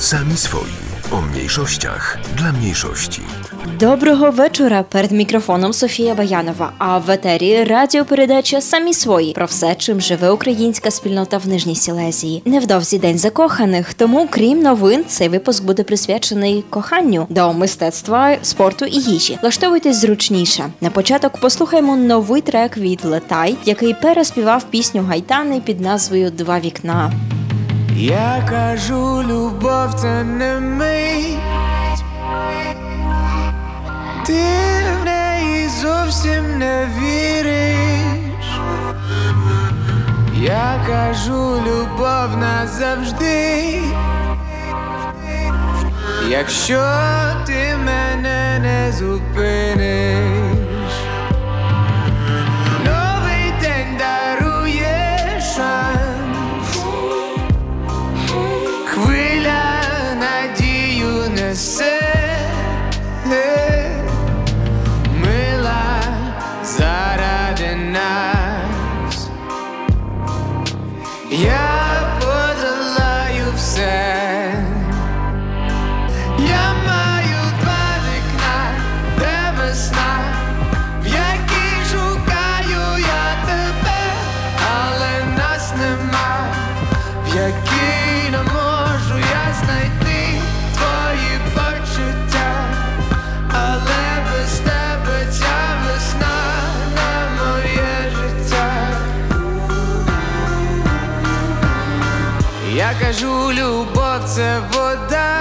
Sami swoi. O mniejszościach dla mniejszości. Доброго вечора. Перед мікрофоном Софія Баянова. А в етері радіопередача самі свої про все, чим живе українська спільнота в Нижній Сілезії. Невдовзі день закоханих. Тому, крім новин, цей випуск буде присвячений коханню до мистецтва, спорту і їжі. Влаштовуйтесь зручніше. На початок послухаємо новий трек від Летай, який переспівав пісню Гайтани під назвою Два вікна. Я кажу, любов це не мить Ти в неї зовсім не віриш. Я кажу, любов назавжди. Якщо ти мене не зупиниш, кажу, любов це вода.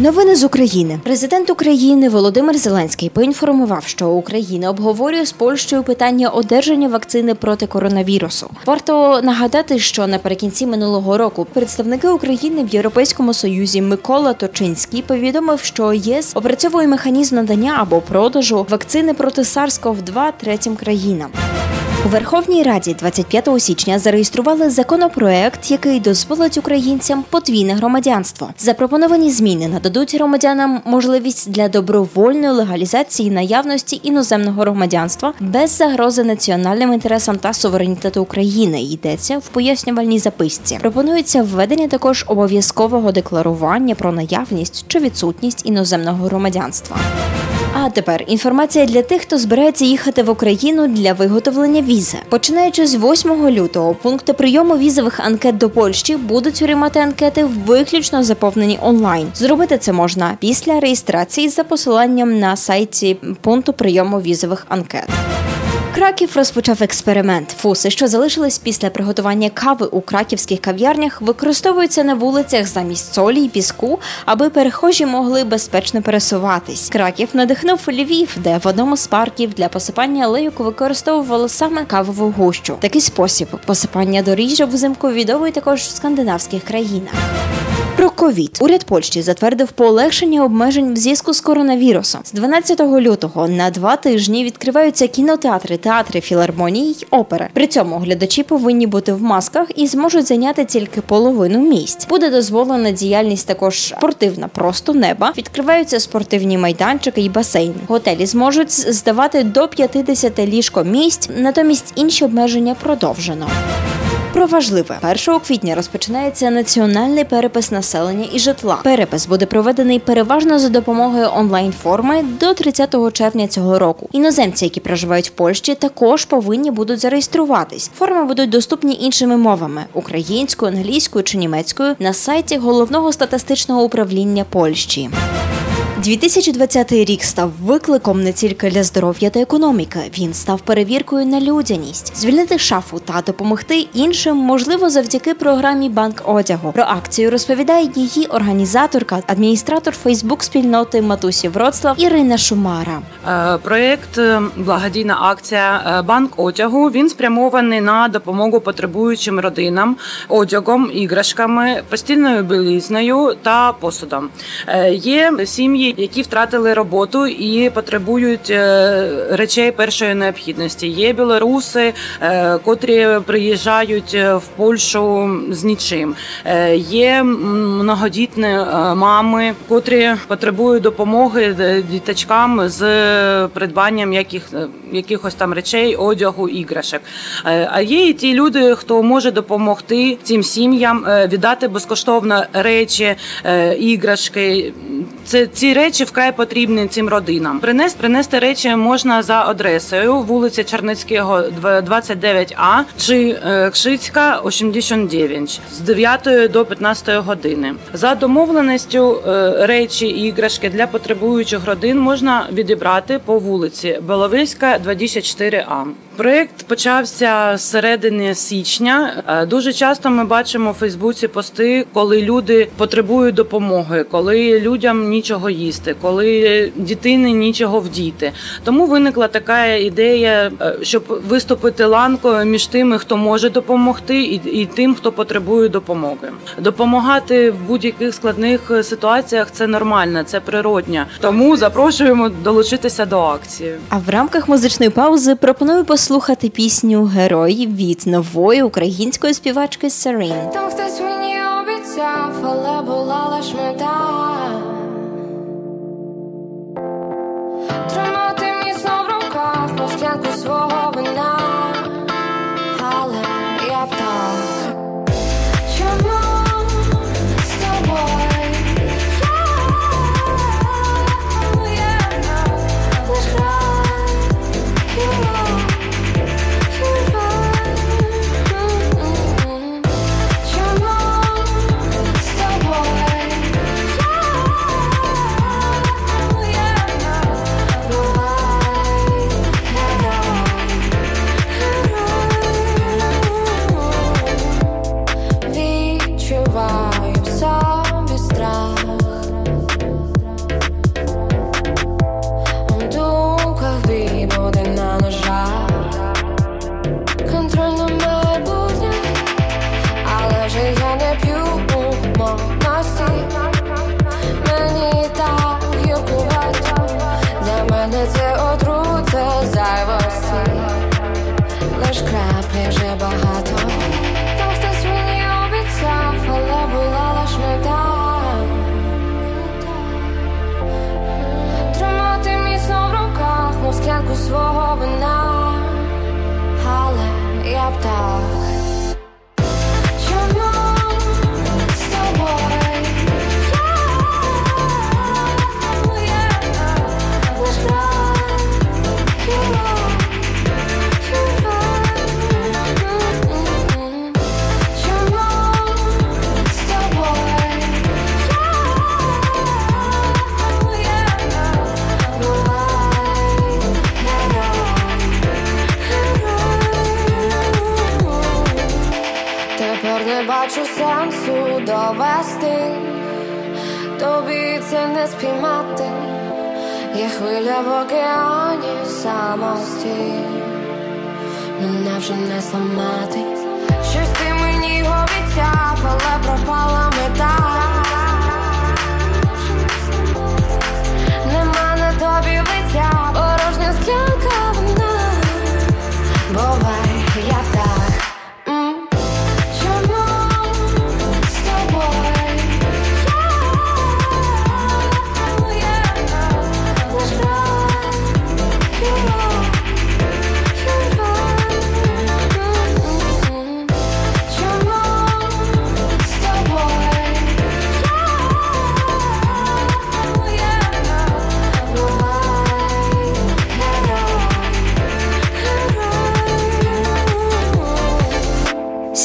Новини з України. Президент України Володимир Зеленський поінформував, що Україна обговорює з Польщею питання одержання вакцини проти коронавірусу. Варто нагадати, що наприкінці минулого року представники України в Європейському Союзі Микола Точинський повідомив, що ЄС опрацьовує механізм надання або продажу вакцини проти SARS-CoV-2 третім країнам. У Верховній Раді 25 січня зареєстрували законопроект, який дозволить українцям подвійне громадянство. Запропоновані зміни нададуть громадянам можливість для добровольної легалізації наявності іноземного громадянства без загрози національним інтересам та суверенітету України. Йдеться в пояснювальній записці. Пропонується введення також обов'язкового декларування про наявність чи відсутність іноземного громадянства. А тепер інформація для тих, хто збирається їхати в Україну для виготовлення візи. Починаючи з 8 лютого, пункти прийому візових анкет до Польщі будуть приймати анкети виключно заповнені онлайн. Зробити це можна після реєстрації за посиланням на сайті пункту прийому візових анкет. Краків розпочав експеримент. Фуси, що залишились після приготування кави у краківських кав'ярнях, використовуються на вулицях замість солі і піску, аби перехожі могли безпечно пересуватись. Краків надихнув Львів, де в одному з парків для посипання алейок використовували саме кавову гущу. Такий спосіб посипання доріжжя взимку відомий також в скандинавських країнах. Про ковід уряд Польщі затвердив полегшення обмежень в зв'язку з коронавірусом. З 12 лютого на два тижні відкриваються кінотеатри, театри, філармонії й опери. При цьому глядачі повинні бути в масках і зможуть зайняти тільки половину місць. Буде дозволена діяльність також спортивна, просто неба. Відкриваються спортивні майданчики і басейни. Готелі зможуть здавати до 50 ліжко-місць, натомість інші обмеження продовжено. Про важливе 1 квітня розпочинається національний перепис населення і житла. Перепис буде проведений переважно за допомогою онлайн-форми до 30 червня цього року. Іноземці, які проживають в Польщі, також повинні будуть зареєструватись. Форми будуть доступні іншими мовами українською, англійською чи німецькою на сайті головного статистичного управління Польщі. 2020 рік став викликом не тільки для здоров'я та економіки. Він став перевіркою на людяність. Звільнити шафу та допомогти іншим можливо завдяки програмі Банк одягу. Про акцію розповідає її організаторка, адміністратор Фейсбук спільноти Матусі Вроцлав Ірина Шумара. Е, Проєкт е, благодійна акція е, Банк одягу. Він спрямований на допомогу потребуючим родинам, одягом, іграшками, постільною білизнею та посудом. Є сім'ї, які втратили роботу і потребують е, речей першої необхідності. Є білоруси, е, котрі приїжджають е, в Польщу з нічим. Є многодітні мами, котрі потребують допомоги діточкам з придбанням яких, якихось там речей, одягу, іграшок. А є і ті люди, хто може допомогти цим сім'ям віддати безкоштовно речі, іграшки. Це ці речі вкрай потрібні цим родинам. Принести принести речі можна за адресою вулиця Черницького, 29А чи е, Кшицька, 89, з 9 до 15 години. За домовленістю е, речі і іграшки для потребуючих родин можна відібрати по вулиці Беловиська, 24А. Проєкт почався з середини січня. Е, Дуже часто ми бачимо у Фейсбуці пости, коли люди потребують допомоги, коли людям нічого їсти, коли дитини нічого вдіти. Тому виникла така ідея, е, щоб виступити ланкою між тими, хто може допомогти, і, і тим, хто потребує допомоги. Допомагати в будь-яких складних е, ситуаціях це нормально, це природня. Тому запрошуємо долучитися до акції. А в рамках музичної паузи пропоную послухати пісню Герой від нової української співачки Серін. Там хтось мені обіцяв, але була лиш мета. Довести, тобі це не спіймати, є хвиля в океані самості, мене вже не зламати. Щось ти мені обіцяв, але пропала мета. Нема на тобі лиця,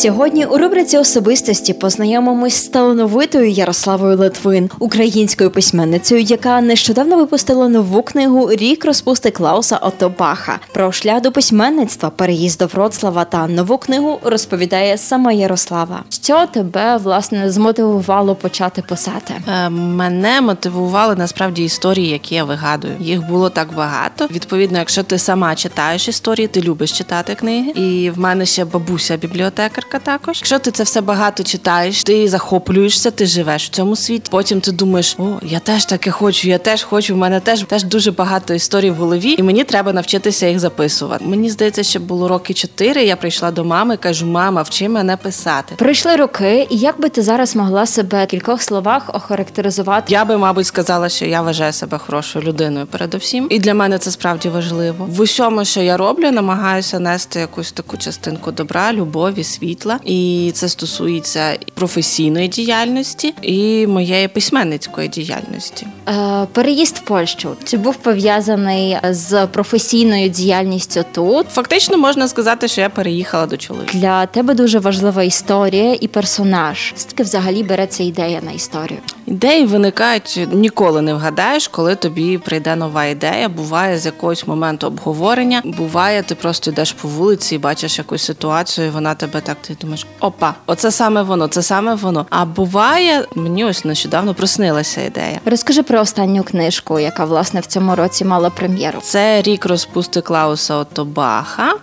Сьогодні у рубриці особистості познайомимось з талановитою Ярославою Литвин, українською письменницею, яка нещодавно випустила нову книгу Рік розпусти Клауса Отто Баха. Про шлях до письменництва, переїзд до Вроцлава та нову книгу розповідає сама Ярослава. Що тебе власне змотивувало почати писати? Е, Мене мотивували насправді історії, які я вигадую. Їх було так багато. Відповідно, якщо ти сама читаєш історії, ти любиш читати книги. І в мене ще бабуся бібліотекарка також. Якщо ти це все багато читаєш, ти захоплюєшся, ти живеш в цьому світі. Потім ти думаєш, о, я теж таке хочу, я теж хочу. В мене теж теж дуже багато історій в голові, і мені треба навчитися їх записувати. Мені здається, що було роки чотири. Я прийшла до мами, кажу: мама, вчи мене писати. Пройшли роки, і як би ти зараз могла себе в кількох словах охарактеризувати? Я би, мабуть, сказала, що я вважаю себе хорошою людиною передусім, і для мене це справді важливо. В усьому, що я роблю, намагаюся нести якусь таку частинку добра, любові, світла, і це стосується професійної діяльності і моєї письменницької діяльності. Е, переїзд в Польщу чи був пов'язаний з професійною діяльністю тут? Фактично можна сказати, що я переїхала до чоловіка. Для тебе дуже важлива історія і персонаж. Звідки взагалі береться ідея на історію? Ідеї виникають ніколи не вгадаєш, коли тобі прийде нова ідея. Буває з якогось моменту обговорення. Буває, ти просто йдеш по вулиці і бачиш якусь ситуацію, і вона тебе так ти думаєш, опа, оце саме воно, це саме воно. А буває, мені ось нещодавно проснилася ідея. Розкажи про останню книжку, яка власне в цьому році мала прем'єру. Це рік розпусти Клауса Отто Баха.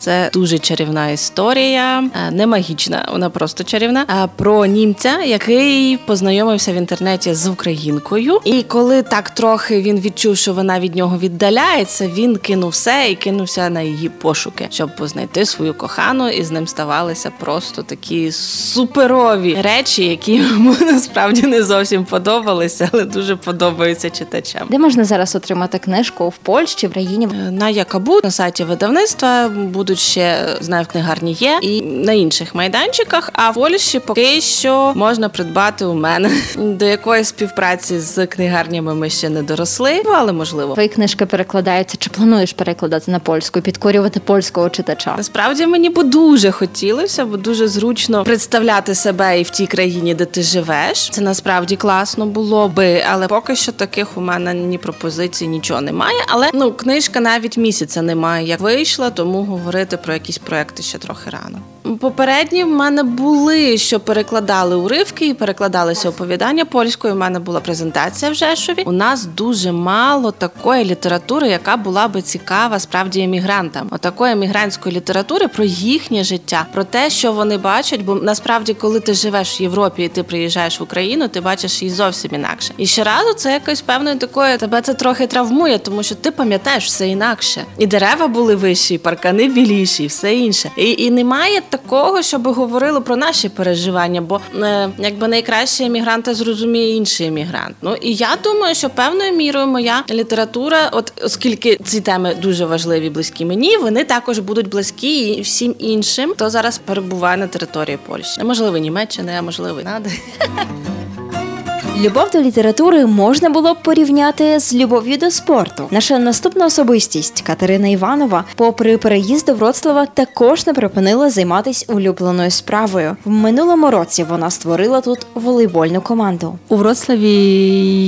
Це дуже чарівна історія, е, не магічна, вона просто чарівна. е, Про німця, який познайомився в інтернеті з українкою. І коли так трохи він відчув, що вона від нього віддаляється, він кинув все і кинувся на її пошуки, щоб знайти свою кохану, і з ним ставалися просто такі суперові речі, які йому насправді не зовсім подобалися, але дуже подобаються читачам. Де можна зараз отримати книжку в Польщі, в країні? На Якабу на сайті видавництва будуть ще знаю, в книгарні є і на інших майданчиках. А в Польщі поки що можна придбати у мене до якої співпраці з книгарнями ми ще не доросли, ну, але можливо. Твої книжки перекладаються. Чи плануєш перекладати на польську, підкорювати польського читача? Насправді мені б дуже хотілося, бо дуже зручно представляти себе і в тій країні, де ти живеш. Це насправді класно було би, але поки що таких у мене ні пропозицій, нічого немає. Але ну книжка навіть місяця немає, як вийшла, тому говорити про якісь проекти ще трохи рано. Попередні в мене були, що перекладали уривки і перекладалися оповідання польською. У мене була презентація в Жешові. У нас дуже мало такої літератури, яка була би цікава справді емігрантам. Отакої емігрантської літератури про їхнє життя, про те, що вони бачать. Бо насправді, коли ти живеш в Європі і ти приїжджаєш в Україну, ти бачиш її зовсім інакше. І щоразу це якось певною такою тебе це трохи травмує, тому що ти пам'ятаєш все інакше. І дерева були вищі, і паркани біліші, і все інше. І, і немає такого, щоб говорило про наші переживання, бо е, якби найкраще емігранта зрозуміє інший емігрант. Ну і я думаю, що певною мірою моя література, от оскільки ці теми дуже важливі, близькі мені, вони також будуть близькі і всім іншим, хто зараз перебуває на території Польщі. Можливо, Німеччини, а можливо, Нади. Любов до літератури можна було б порівняти з любов'ю до спорту. Наша наступна особистість Катерина Іванова, попри переїзд до Вроцлава, також не припинила займатися улюбленою справою. В минулому році вона створила тут волейбольну команду. У Вроцлаві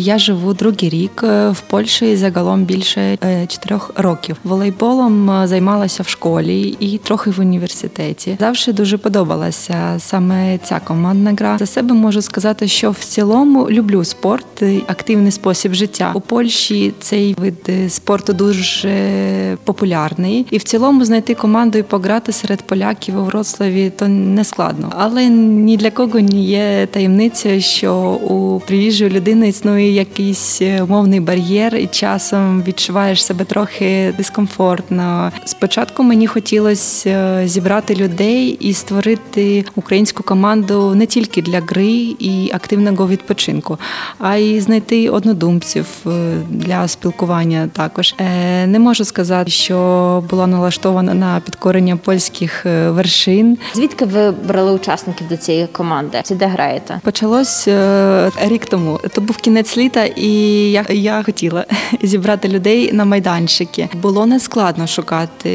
я живу другий рік е, в Польщі загалом більше е, чотирьох років. Волейболом е, займалася в школі і трохи в університеті. Завжди дуже подобалася саме ця командна гра. За себе можу сказати, що в цілому люблю спорт, активний спосіб життя. У Польщі цей вид е, спорту дуже популярний, і в цілому знайти команду і пограти серед поляків у Вроцлаві то не складно. Але ні для кого не є таємницею, що у приїжджої людини існує якийсь е, мовний бар'єр, і часом відчуваєш себе трохи дискомфортно. Спочатку мені хотілося е, зібрати людей і створити українську команду не тільки для гри і активного відпочинку, а й знайти однодумців е, для спілкування. Також Е, не можу сказати, що була налаштована на підкорення польських е, вершин. Звідки ви брали учасників до цієї команди? Чи де граєте? Почалось рік тому. То був кінець літа, і я, я хотіла зібрати людей на майданчики. Було нескладно шукати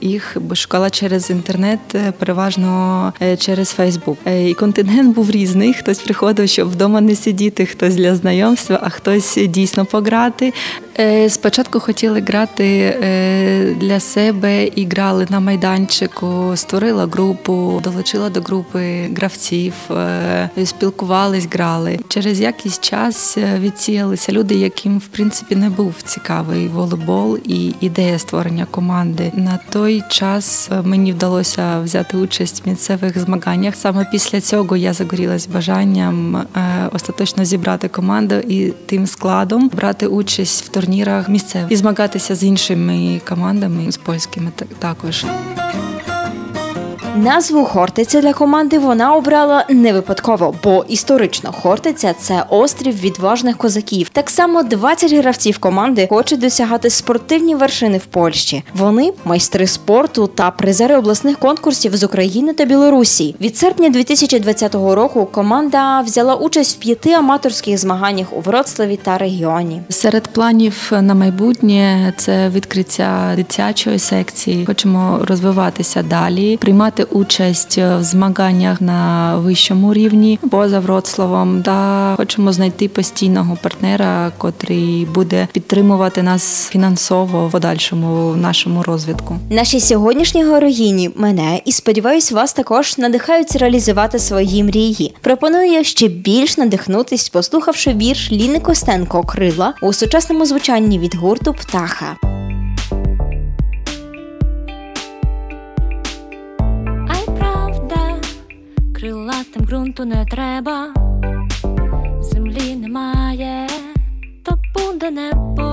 їх, бо шукала через інтернет, переважно через Фейсбук. І контингент був різний. Хтось приходив, щоб вдома не сидіти, хтось для знайомства, а хтось дійсно пограти. Е, Спочатку хотіли грати е, для себе і грали на майданчику, створила групу, долучила до групи гравців, е, спілкувались, грали. Через якийсь час відсіялися люди, яким в принципі не був цікавий волейбол і ідея створення команди. На той час мені вдалося взяти участь в місцевих змаганнях. Саме після цього я загорілась бажанням остаточно зібрати команду і тим складом брати участь в турнірах місцевих і змагатися з іншими командами, з польськими так- також. Назву Хортиця для команди вона обрала не випадково, бо історично Хортиця це острів відважних козаків. Так само 20 гравців команди хочуть досягати спортивні вершини в Польщі. Вони майстри спорту та призери обласних конкурсів з України та Білорусі. Від серпня 2020 року команда взяла участь в п'яти аматорських змаганнях у Вроцлаві та регіоні. Серед планів на майбутнє це відкриття дитячої секції. Хочемо розвиватися далі, приймати участь в змаганнях на вищому рівні поза Вроцлавом. Та хочемо знайти постійного партнера, котрий буде підтримувати нас фінансово в подальшому нашому розвитку. Наші сьогоднішні героїні мене і сподіваюсь, вас також надихають реалізувати свої мрії. Пропоную ще більш надихнутись, послухавши вірш Ліни Костенко Крила у сучасному звучанні від гурту Птаха. Ґрунту не треба, землі немає, то буде небо,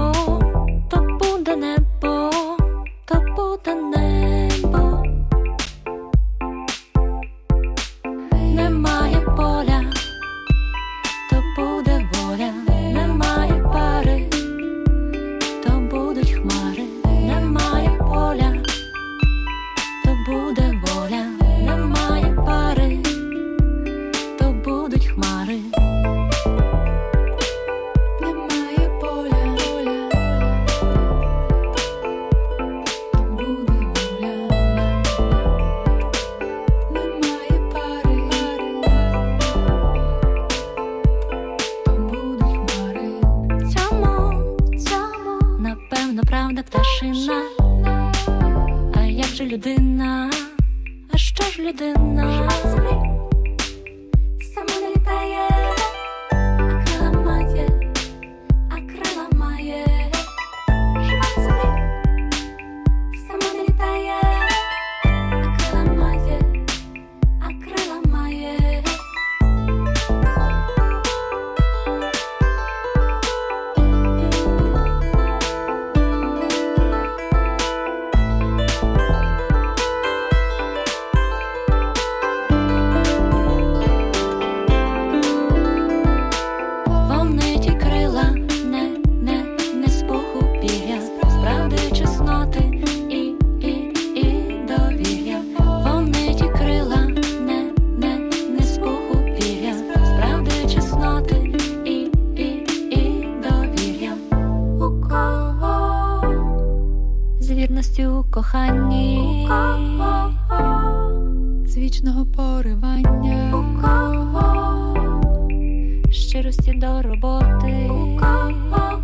до роботи, у кого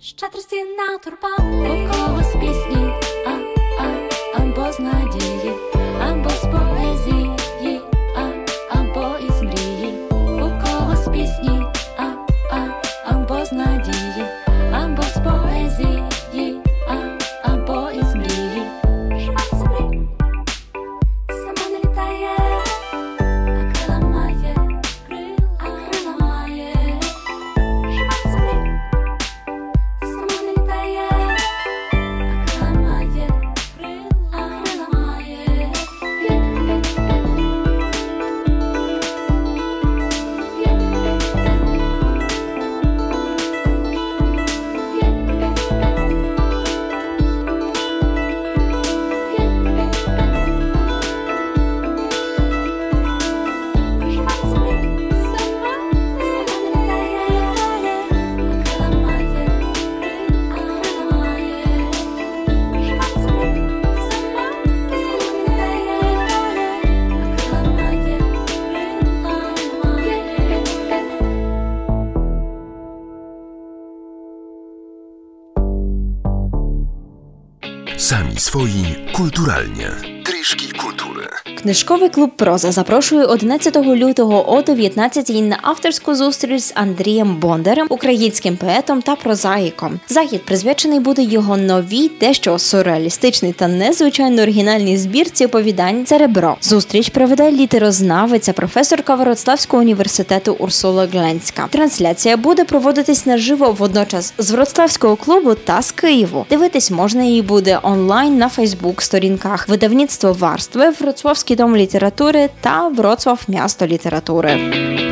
щедрості на турбати, у когось пісні, а, а, або з надії, Swoi kulturalnie. Tryszki kulturalnie. Книжковий клуб Проза запрошує 11 лютого о 19 на авторську зустріч з Андрієм Бондарем, українським поетом та прозаїком. Захід присвячений буде його новій, дещо сюрреалістичній та незвичайно оригінальній збірці оповідань Церебро. Зустріч проведе літерознавиця, професорка Вроцлавського університету Урсула Гленська. Трансляція буде проводитись наживо водночас з Вроцлавського клубу та з Києву. Дивитись можна її буде онлайн на Фейсбук-сторінках видавництво Варстви, Вроцлавський дом літератури та Вроцлав місто літератури.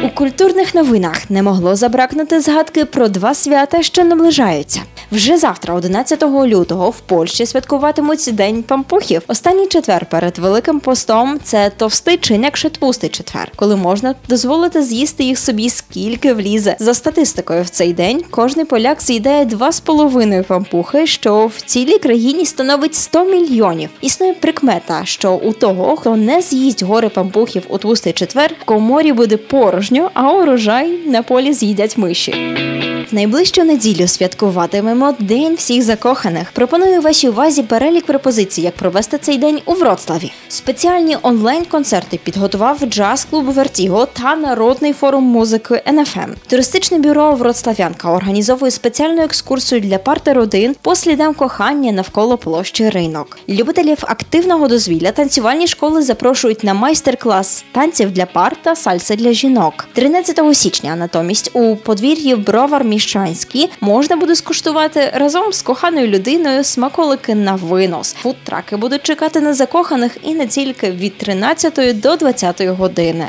У культурних новинах не могло забракнути згадки про два свята, що наближаються. Вже завтра, 11 лютого, в Польщі святкуватимуть День пампухів. Останній четвер перед Великим постом це товстий чи інакше товстий четвер, коли можна дозволити з'їсти їх собі скільки влізе. За статистикою, в цей день кожний поляк з'їдає 2,5 пампухи, що в цілій країні становить 100 мільйонів. Існує прикмета, що у того, хто не з'їсть гори пампухів у товстий четвер, в коморі буде порожньо, а урожай на полі з'їдять миші. Найближчу неділю святкуватимемо День всіх закоханих. Пропоную вашій увазі перелік пропозицій, як провести цей день у Вроцлаві. Спеціальні онлайн-концерти підготував джаз-клуб Вертіго та народний форум музики НФМ. Туристичне бюро Вроцлав'янка організовує спеціальну екскурсію для пар та родин по слідам кохання навколо площі ринок. Любителів активного дозвілля танцювальні школи запрошують на майстер-клас танців для пар та сальси для жінок. 13 січня натомість у подвір'ї Бровар Міщанський можна буде скуштувати разом з коханою людиною смаколики на винос. Фудтраки будуть чекати на закоханих і не тільки від 13 до 20 години.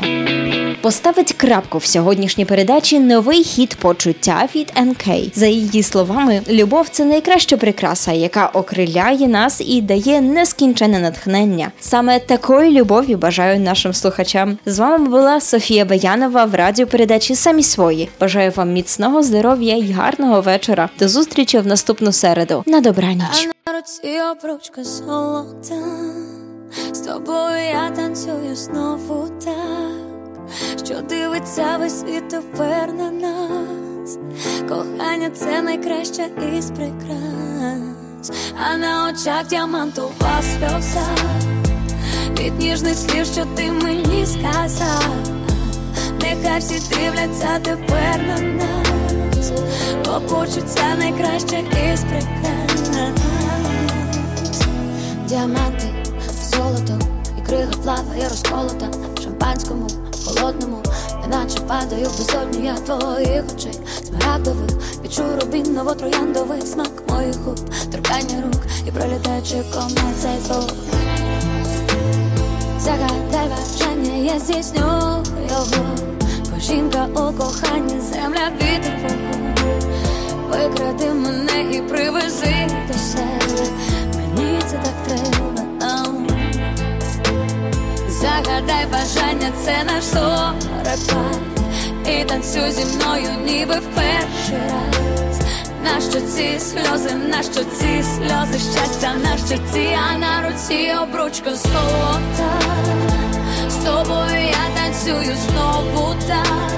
Поставить крапку в сьогоднішній передачі новий хіт почуття від НК. За її словами, любов це найкраща прикраса, яка окриляє нас і дає нескінчене натхнення. Саме такої любові бажаю нашим слухачам. З вами була Софія Баянова в радіопередачі Самі свої. Бажаю вам міцного здоров'я і гарного вечора. До зустрічі в наступну середу. На добраніч. А руці обручка золота З тобою я танцюю знову так Що дивиться весь світ тепер на нас Кохання це найкраща із прикрас А на очах діамантова сльоза Від ніжних слів, що ти мені сказав Нехай всі дивляться тепер на нас Бо почуття найкраще із прикрас. Діаманти, золото і крига плаває розколота шампанському, холодному, неначе падаю в безодню я твоїх очей. Смарагдових, відчую рубіново трояндовий смак моїх губ. Торкання рук і пролітаючи комет цей звук. Загадай бажання, я здійсню його жінка у коханні, земля вітер вогонь Викради мене і привези до себе. Мені це так треба ам. Загадай бажання, це наш зорепад І танцюй зі мною, ніби в перший раз. Нащо ці сльози, нащо ці сльози, щастя, нащо ці, а на руці обручка золота. З тобою танцюю знову так,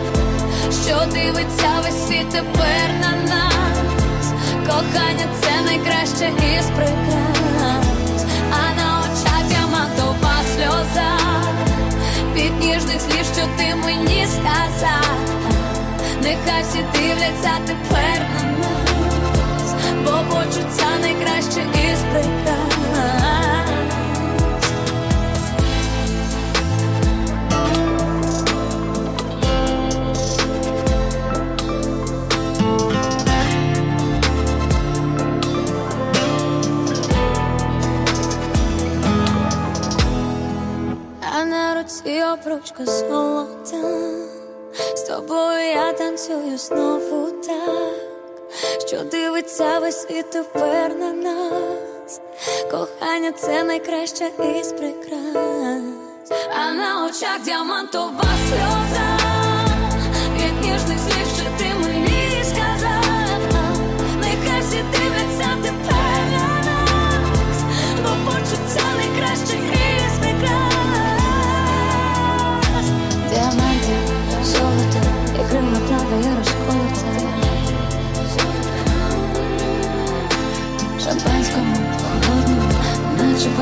що дивиться весь світ тепер на нас. Кохання це найкраще із прикрас, а на очах діамантова сльоза від ніжних слів, що ти мені сказав. Нехай всі дивляться тепер на нас, бо почуття найкраще із прикрас. На руці обручка золота. З тобою я танцюю знову так Що дивиться весь світ тепер на нас. Кохання це найкраще із прикрас А на очах діамантова сльоза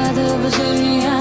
father was a young